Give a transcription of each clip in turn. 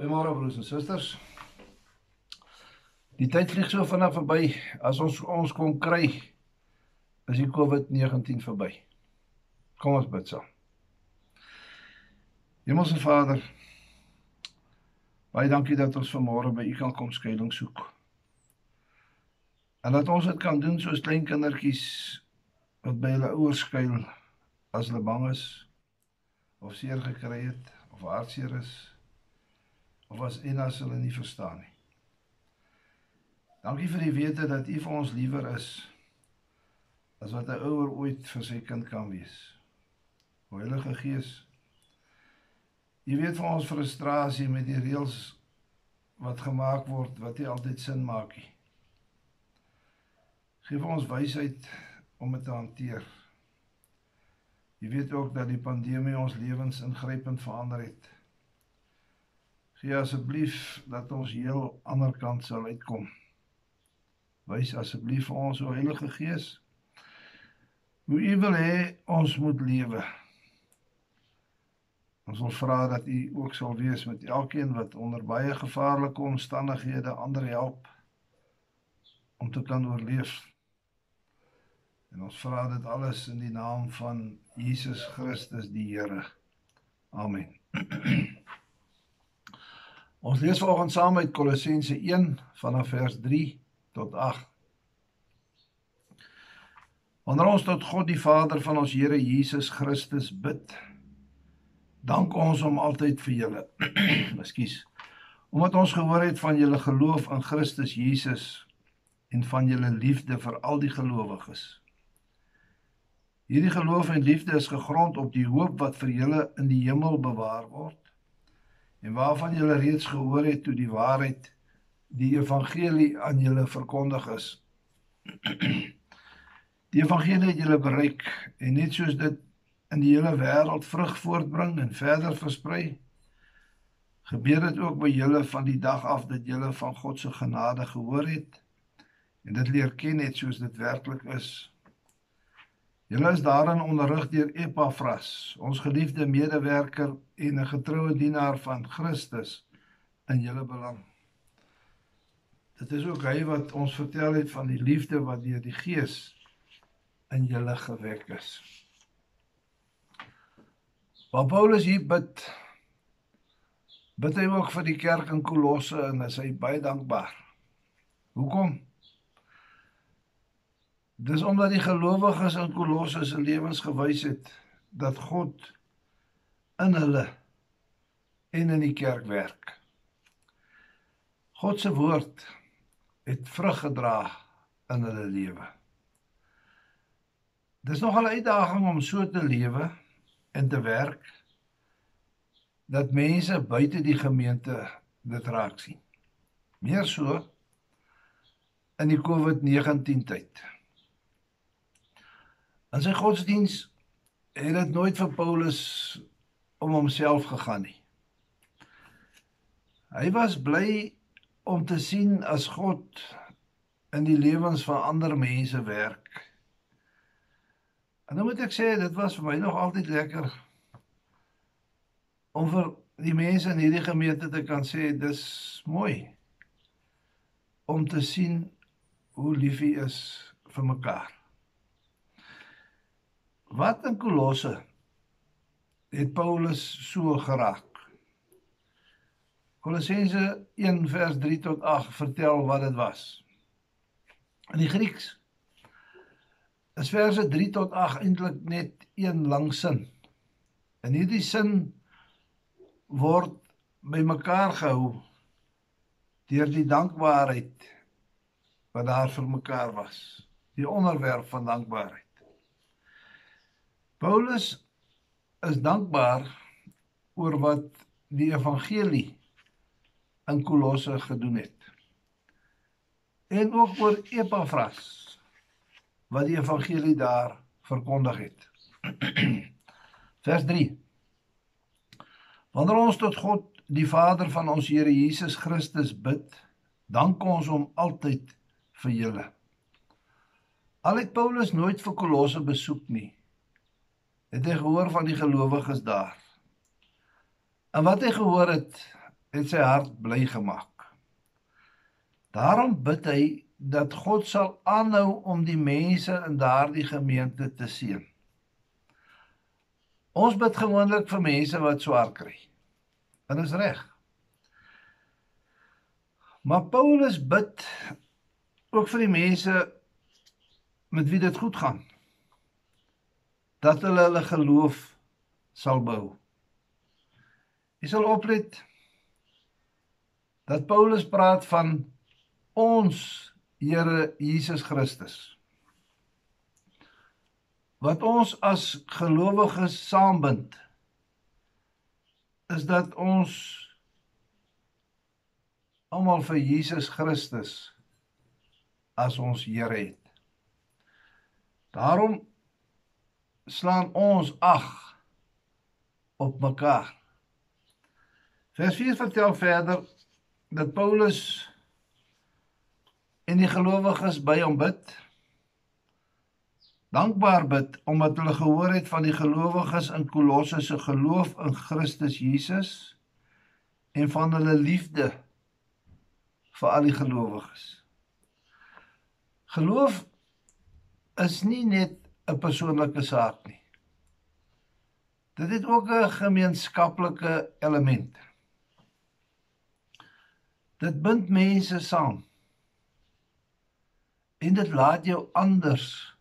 Goeiemôre broers en susters. Die tyd vlieg so vinnig verby. As ons ons kon kry, is die COVID-19 verby. Kom ons bid saam. Hemelse Vader, baie dankie dat ons vanmôre by U kan kom skuilings soek. En dat ons dit kan doen soos klein kindertjies wat by hulle ouers skuil as hulle bang is of seer gekry het of hartseer is of as en as hulle nie verstaan nie. Dankie vir die wete dat U vir ons liewer is as wat 'n ouer ooit vir sy kind kan wees. O Heilige Gees, U weet van ons frustrasie met die reëls wat gemaak word wat nie altyd sin maak nie. Geef ons wysheid om dit te hanteer. Jy weet ook dat die pandemie ons lewens ingrypend verander het. Gee asseblief dat ons heel ander kant sal uitkom. Wys asseblief vir ons o Heilige Gees hoe U wil hê ons moet lewe. Ons wil vra dat U ook sal wees met elkeen wat onder baie gevaarlike omstandighede ander help om te kan oorleef. En ons vra dit alles in die naam van Jesus Christus die Here. Amen. Ons lees vanoggend saam uit Kolossense 1 vanaf vers 3 tot 8. Wanneer ons tot God die Vader van ons Here Jesus Christus bid, dank ons hom altyd vir julle. Ekskuus. Omdat ons gehoor het van julle geloof in Christus Jesus en van julle liefde vir al die gelowiges. Hierdie geloof en liefde is gegrond op die hoop wat vir julle in die hemel bewaar word en waarvan julle reeds gehoor het toe die waarheid die evangelie aan julle verkondig is. Die evangelie het julle bereik en net soos dit in die hele wêreld vrug voortbring en verder versprei, gebeur dit ook by julle van die dag af dat julle van God se genade gehoor het en dit leer ken net soos dit werklik is. Julle is daarin onderrig deur Epafras, ons geliefde medewerker en 'n getroue dienaar van Christus in julle belang. Dit is ook hy wat ons vertel het van die liefde wat deur die Gees in julle gewek is. Waar Paulus hier bid, bid hy ook vir die kerk in Kolosse en hy is baie dankbaar. Hoekom? Dis omdat die gelowiges in Kolosse se lewens gewys het dat God in hulle en in die kerk werk. God se woord het vrug gedra in hulle lewe. Dis nog 'n uitdaging om so te lewe en te werk dat mense buite die gemeente dit raak sien. Meer so in die COVID-19 tyd. In sy godsdiens het dit nooit vir Paulus om homself gegaan nie. Hy was bly om te sien as God in die lewens van ander mense werk. En nou moet ek sê dit was vir my nog altyd lekker om vir die mense in hierdie gemeente te kan sê dis mooi om te sien hoe lief hy is vir mekaar. Wat in Kolosse het Paulus so geraak? Kolossense 1 vers 3 tot 8 vertel wat dit was. In die Grieks is verse 3 tot 8 eintlik net een lang sin. In hierdie sin word bymekaar gehou deur die dankbaarheid wat daar vir mekaar was. Die onderwerp van dankbaarheid. Paulus is dankbaar oor wat die evangelie in Kolosse gedoen het. En ook oor Epafras wat die evangelie daar verkondig het. Vers 3. Wanneer ons tot God, die Vader van ons Here Jesus Christus bid, dank ons hom altyd vir julle. Al het Paulus nooit vir Kolosse besoek nie, het hy gehoor van die gelowiges daar. En wat hy gehoor het, het sy hart bly gemaak. Daarom bid hy dat God sal aanhou om die mense in daardie gemeente te seën. Ons bid gewoonlik vir mense wat swaar kry. En is reg. Maar Paulus bid ook vir die mense met wie dit goed gaan. Dat hulle hulle geloof sal bou. Jy sal oplet dat Paulus praat van ons Here Jesus Christus. Wat ons as gelowiges saambind is dat ons almal vir Jesus Christus as ons Here het. Daarom slaan ons ag op mekaar. Vers 4 vertel verder dat Paulus en die gelowiges by hom bid. Dankbaar bid omdat hulle gehoor het van die gelowiges in Kolosse se geloof in Christus Jesus en van hulle liefde vir al die gelowiges. Geloof is nie net 'n persoonlike saak nie. Dit het ook 'n gemeenskaplike element. Dit bind mense saam. En dit laat jou anders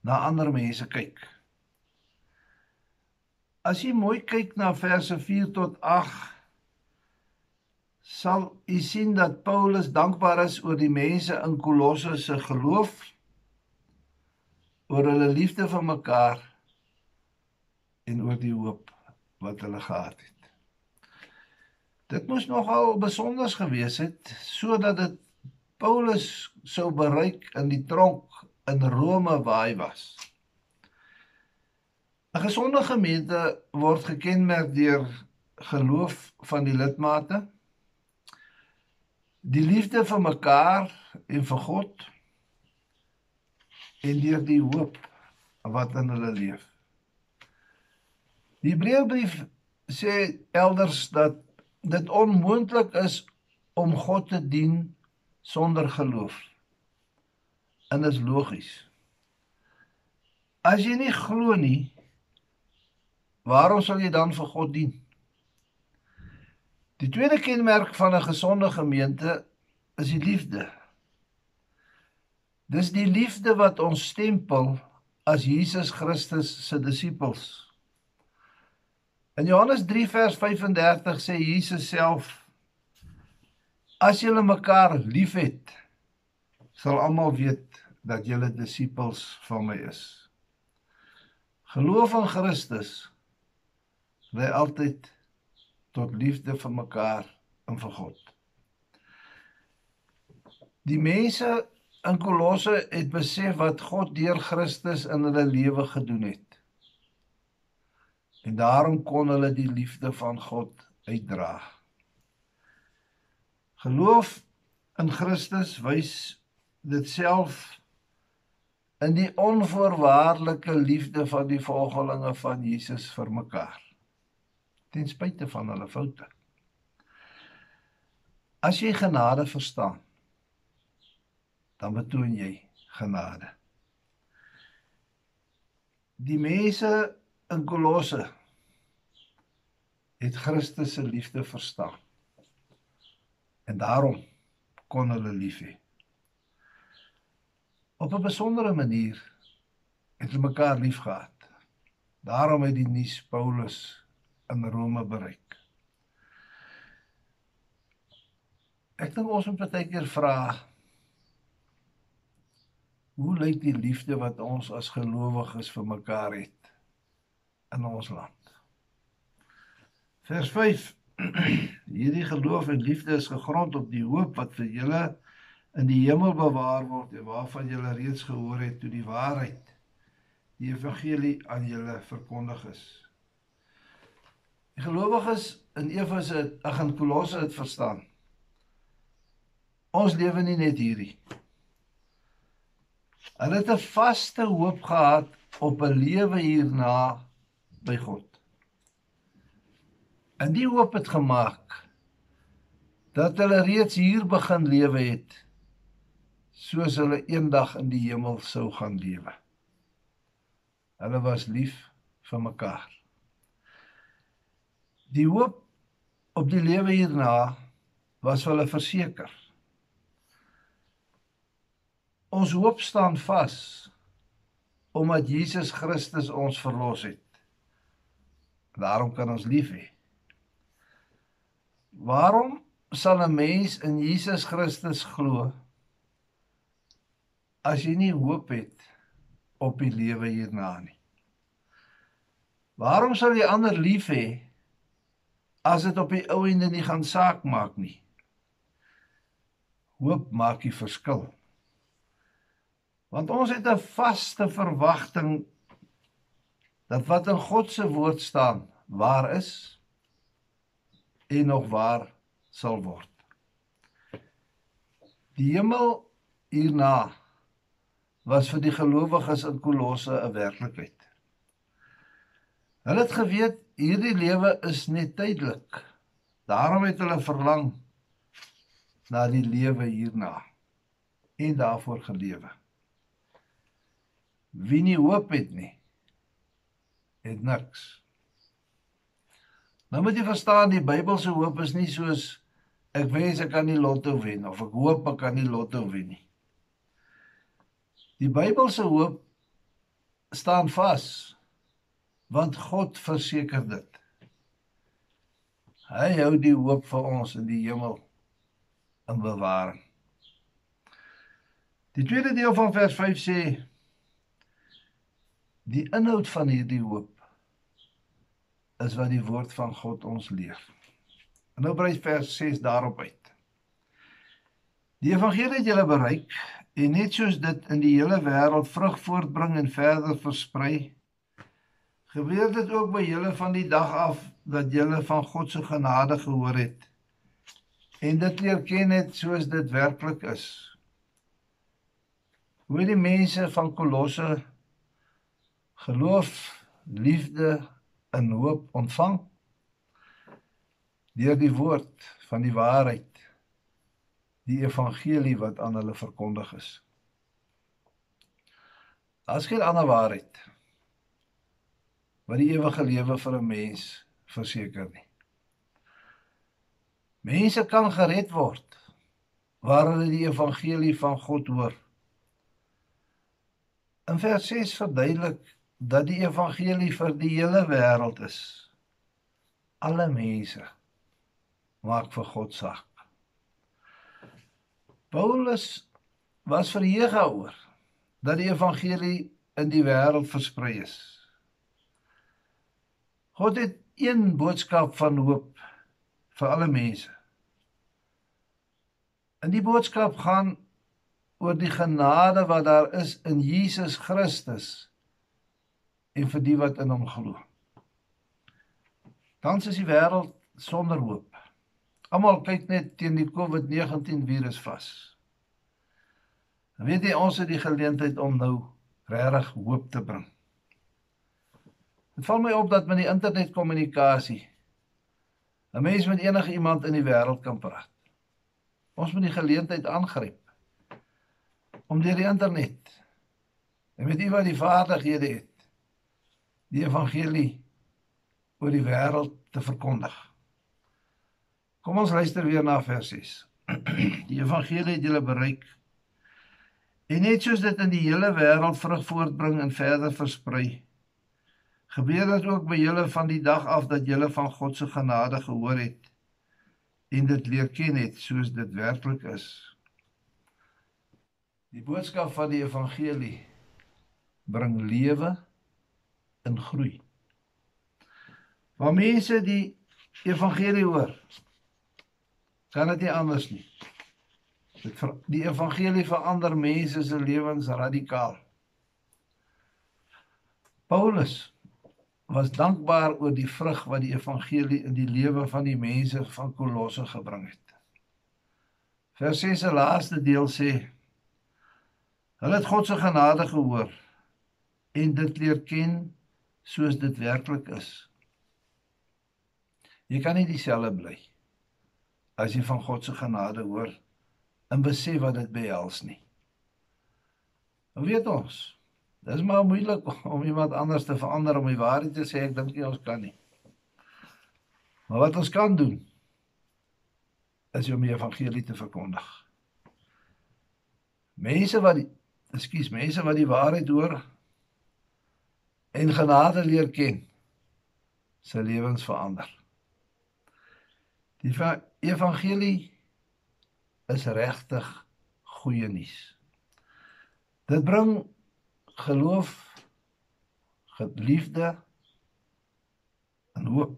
na ander mense kyk. As jy mooi kyk na verse 4 tot 8 sal u sien dat Paulus dankbaar is oor die mense in Kolosse se geloof oor hulle liefde vir mekaar en oor die hoop wat hulle gehad het. Dit moes nogal besonder gewees het sodat dit Paulus sou bereik in die tronk in Rome waar hy was. 'n Gesonde gemeente word gekenmerk deur geloof van die lidmate, die liefde vir mekaar en vir God en deur die hoop wat in hulle leef. Die Hebreëbrief sê elders dat dit onmoontlik is om God te dien sonder geloof. En is logies. As jy nie glo nie, waarom sal jy dan vir God dien? Die tweede kenmerk van 'n gesonde gemeente is die liefde. Dis die liefde wat ons stempel as Jesus Christus se disippels. In Johannes 3 vers 35 sê Jesus self: As julle mekaar liefhet, sal almal weet dat julle disippels van my is. Geloof in Christus lei altyd tot liefde vir mekaar en vir God. Die mense in Kolosse het besef wat God deur Christus in hulle lewe gedoen het en daarom kon hulle die liefde van God uitdra. Geloof in Christus wys dit self in die onvoorwaardelike liefde van die volgelinge van Jesus vir mekaar ten spyte van hulle foute. As jy genade verstaan, dan betoon jy genade. Die mense in Kolosse het Christus se liefde verstaan. En daarom kon hulle lief hê. Op 'n besondere manier het hulle mekaar liefgehad. Daarom het die nuus Paulus in Rome bereik. Ek dink ons moet baie keer vra hoe lyk die liefde wat ons as gelowiges vir mekaar het? in ons land. Vers 5 Hierdie geloof en liefde is gegrond op die hoop wat vir julle in die hemel bewaar word en waarvan julle reeds gehoor het toe die waarheid die evangelie aan julle verkondig is. Die gelowiges in Efese ag in Kolosse het verstaan. Ons lewe nie net hierdie. Hulle het 'n vaste hoop gehad op 'n lewe hierna by God. En die hoop het gemaak dat hulle reeds hier begin lewe het soos hulle eendag in die hemel sou gaan lewe. Hulle was lief vir mekaar. Die hoop op die lewe hierna was hulle verseker. Ons hoop staan vas omdat Jesus Christus ons verlos het. Daarom kan ons lief hê. Waarom sal 'n mens in Jesus Christus glo as jy nie hoop het op die lewe hierna nie? Waarom sal jy ander lief hê as dit op die ou ende nie gaan saak maak nie? Hoop maak die verskil. Want ons het 'n vaste verwagting dat wat in God se woord staan waar is en nog waar sal word. Die hemel hierna was vir die gelowiges in Kolosse 'n werklikheid. Hulle het geweet hierdie lewe is net tydelik. Daarom het hulle verlang na die lewe hierna en daarvoor gelewe. Wie nie hoop het nie, het niks. Nou moet jy verstaan die Bybelse hoop is nie soos ek wens ek kan die lotto wen of ek hoop ek kan die lotto wen nie. Die Bybelse hoop staan vas want God verseker dit. Hy hou die hoop vir ons in die hemel in bewaring. Die tweede deel van vers 5 sê die inhoud van hierdie hoop is wat die woord van God ons leer. En nou brei vers 6 daarop uit. Die evangelie het julle bereik en net soos dit in die hele wêreld vrug voortbring en verder versprei, gebeur dit ook by julle van die dag af dat julle van God se genade gehoor het en dit leer ken het soos dit werklik is. Hoe die mense van Kolosse geloof, liefde in hoop ontvang deur die woord van die waarheid die evangelie wat aan hulle verkondig is. As geen ander waarheid wat die ewige lewe vir 'n mens verseker nie. Mense kan gered word waar hulle die evangelie van God hoor. In vers 6 verduidelik dat die evangelie vir die hele wêreld is. Alle mense maak vir God saak. Paulus was verheug daaroor dat die evangelie in die wêreld versprei is. God het een boodskap van hoop vir alle mense. En die boodskap gaan oor die genade wat daar is in Jesus Christus en vir die wat in hom glo. Tans is die wêreld sonder hoop. Almal kyk net teen die COVID-19 virus vas. En weet jy ons het die geleentheid om nou regtig hoop te bring. Dit val my op dat met die internetkommunikasie 'n mens met enige iemand in die wêreld kan praat. Ons moet die geleentheid aangryp om deur die internet en met iemand die vaardighede het die evangelie oor die wêreld te verkondig. Kom ons luister weer na vers 6. Die evangelie het julle bereik. En net soos dit in die hele wêreld vrug voortbring en verder versprei, gebeur dit ook by julle van die dag af dat julle van God se genade gehoor het en dit leer ken het soos dit werklik is. Die boodskap van die evangelie bring lewe in groei. Waar mense die evangelie hoor, kan dit nie anders nie. Dit ver, die evangelie verander mense se lewens radikaal. Paulus was dankbaar oor die vrug wat die evangelie in die lewe van die mense van Kolosse gebring het. Vers 6 se laaste deel sê: Hulle het God se genade gehoor en dit leer ken soos dit werklik is. Jy kan nie dieselfde bly as jy van God se genade hoor en besef wat dit behels nie. Hoe weet ons? Dis maar moeilik om iemand anders te verander om die waarheid te sê. Ek dink nie ons kan nie. Maar wat ons kan doen is om die evangelie te verkondig. Mense wat ekskuus, mense wat die waarheid hoor en genade leer ken, se lewens verander. Die evangelie is regtig goeie nuus. Dit bring geloof, liefde en hoop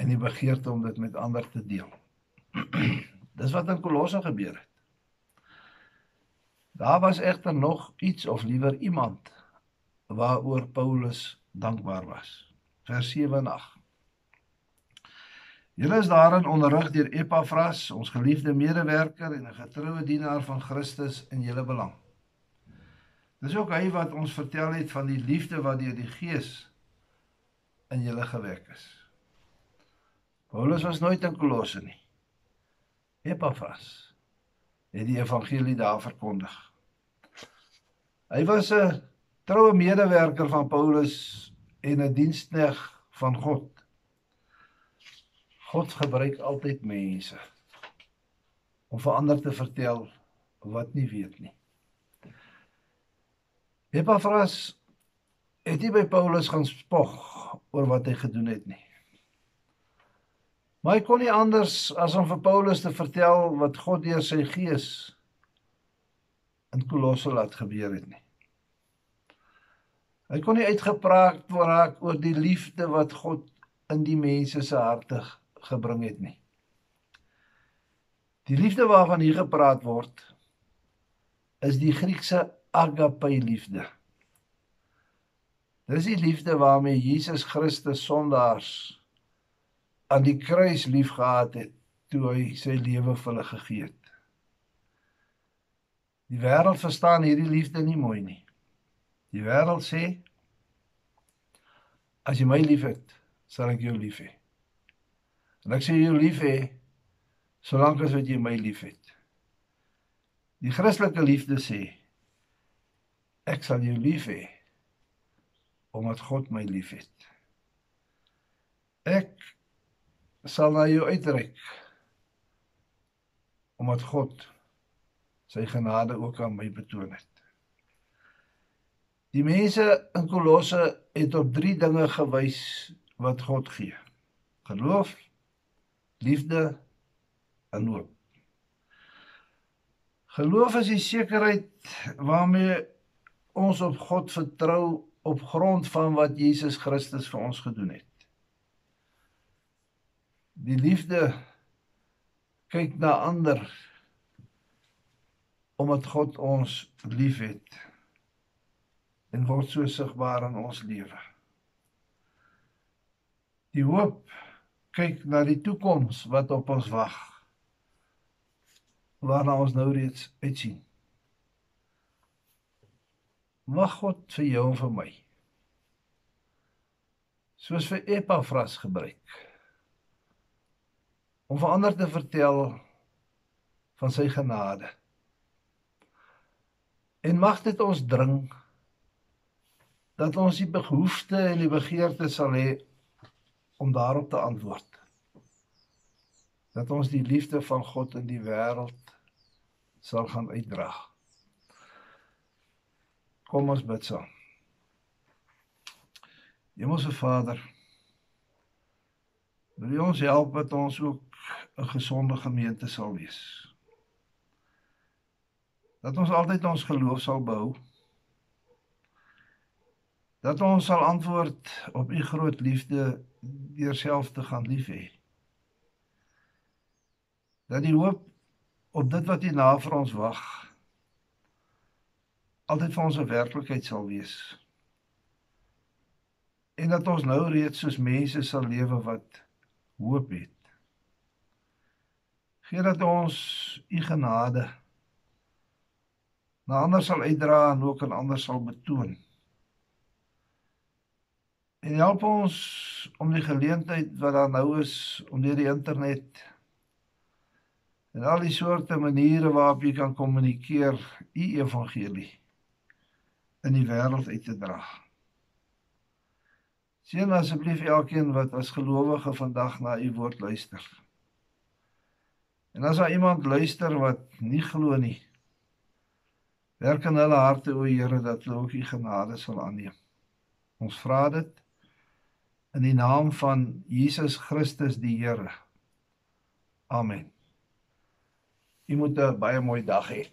en die begeerte om dit met ander te deel. Dis wat in Kolosse gebeur het. Daar was egter nog iets of liewer iemand waaroor Paulus dankbaar was. Vers 7 en 8. Julle is daarin onderrig deur Epafras, ons geliefde medewerker en 'n getroue dienaar van Christus in julle belang. Dis ook hy wat ons vertel het van die liefde wat deur die Gees in julle gewek is. Paulus was nooit in Kolosse nie. Epafras het die evangelie daar verkondig. Hy was 'n troue medewerker van Paulus en 'n dienskneg van God. God gebruik altyd mense om vir ander te vertel wat nie weet nie. Epafras het nie by Paulus gaan spog oor wat hy gedoen het nie. Maar hy kon nie anders as om vir Paulus te vertel wat God deur sy gees in Kolosse laat gebeur het nie. Hy kon nie uitgepraat word oor die liefde wat God in die mense se harte gebring het nie. Die liefde waarvan hier gepraat word is die Griekse agape liefde. Dis die liefde waarmee Jesus Christus sondaars aan die kruis liefgehad het toe hy sy lewe vir hulle gegee het. Die wêreld verstaan hierdie liefde nie mooi nie. Die wêreld sê as jy my liefhet, sal ek jou lief hê. En ek sê jou lief hê solank as wat jy my liefhet. Die Christelike liefde sê ek sal jou lief hê omdat God my liefhet. Ek sal na jou uitreik omdat God sy genade ook aan my betoon het. Die mense in Kolosse het op 3 dinge gewys wat God gee. Geloof, liefde en hoop. Geloof is die sekerheid waarmee ons op God vertrou op grond van wat Jesus Christus vir ons gedoen het. Die liefde kyk na ander omdat God ons liefhet en word so sigbaar in ons lewe. Die hoop kyk na die toekoms wat op ons wag. Waarna ons nou reeds uitsien. Mag God vir jou en vir my soos vir Epafras gebruik om vir ander te vertel van sy genade. En mag dit ons dring dat ons die behoefte en die begeerte sal hê om daarop te antwoord. Dat ons die liefde van God in die wêreld sal gaan uitdra. Kom ons bid saam. Hemelse Vader, Wil U ons help dat ons ook 'n gesonde gemeente sal wees. Dat ons altyd ons geloof sal bou. Dat ons sal antwoord op U groot liefde deur self te gaan lief hê. Dat die hoop op dit wat U na vir ons wag altyd vir ons 'n werklikheid sal wees. En dat ons nou reeds soos mense sal lewe wat hoop het. Gee dat ons u genade na ander sal uitdra en ook aan ander sal betoon. En help ons om die geleentheid wat daar nou is om deur die internet en al die soorte maniere waarop jy kan kommunikeer, u evangelie in die wêreld uit te dra. Seën asseblief elkeen wat as gelowige vandag na u woord luister. En as daar iemand luister wat nie glo nie, werk in hulle harte o Here dat hulle ook u genade sal aanneem. Ons vra dit in die naam van Jesus Christus die Here. Amen. Jy moet 'n baie mooi dag hê.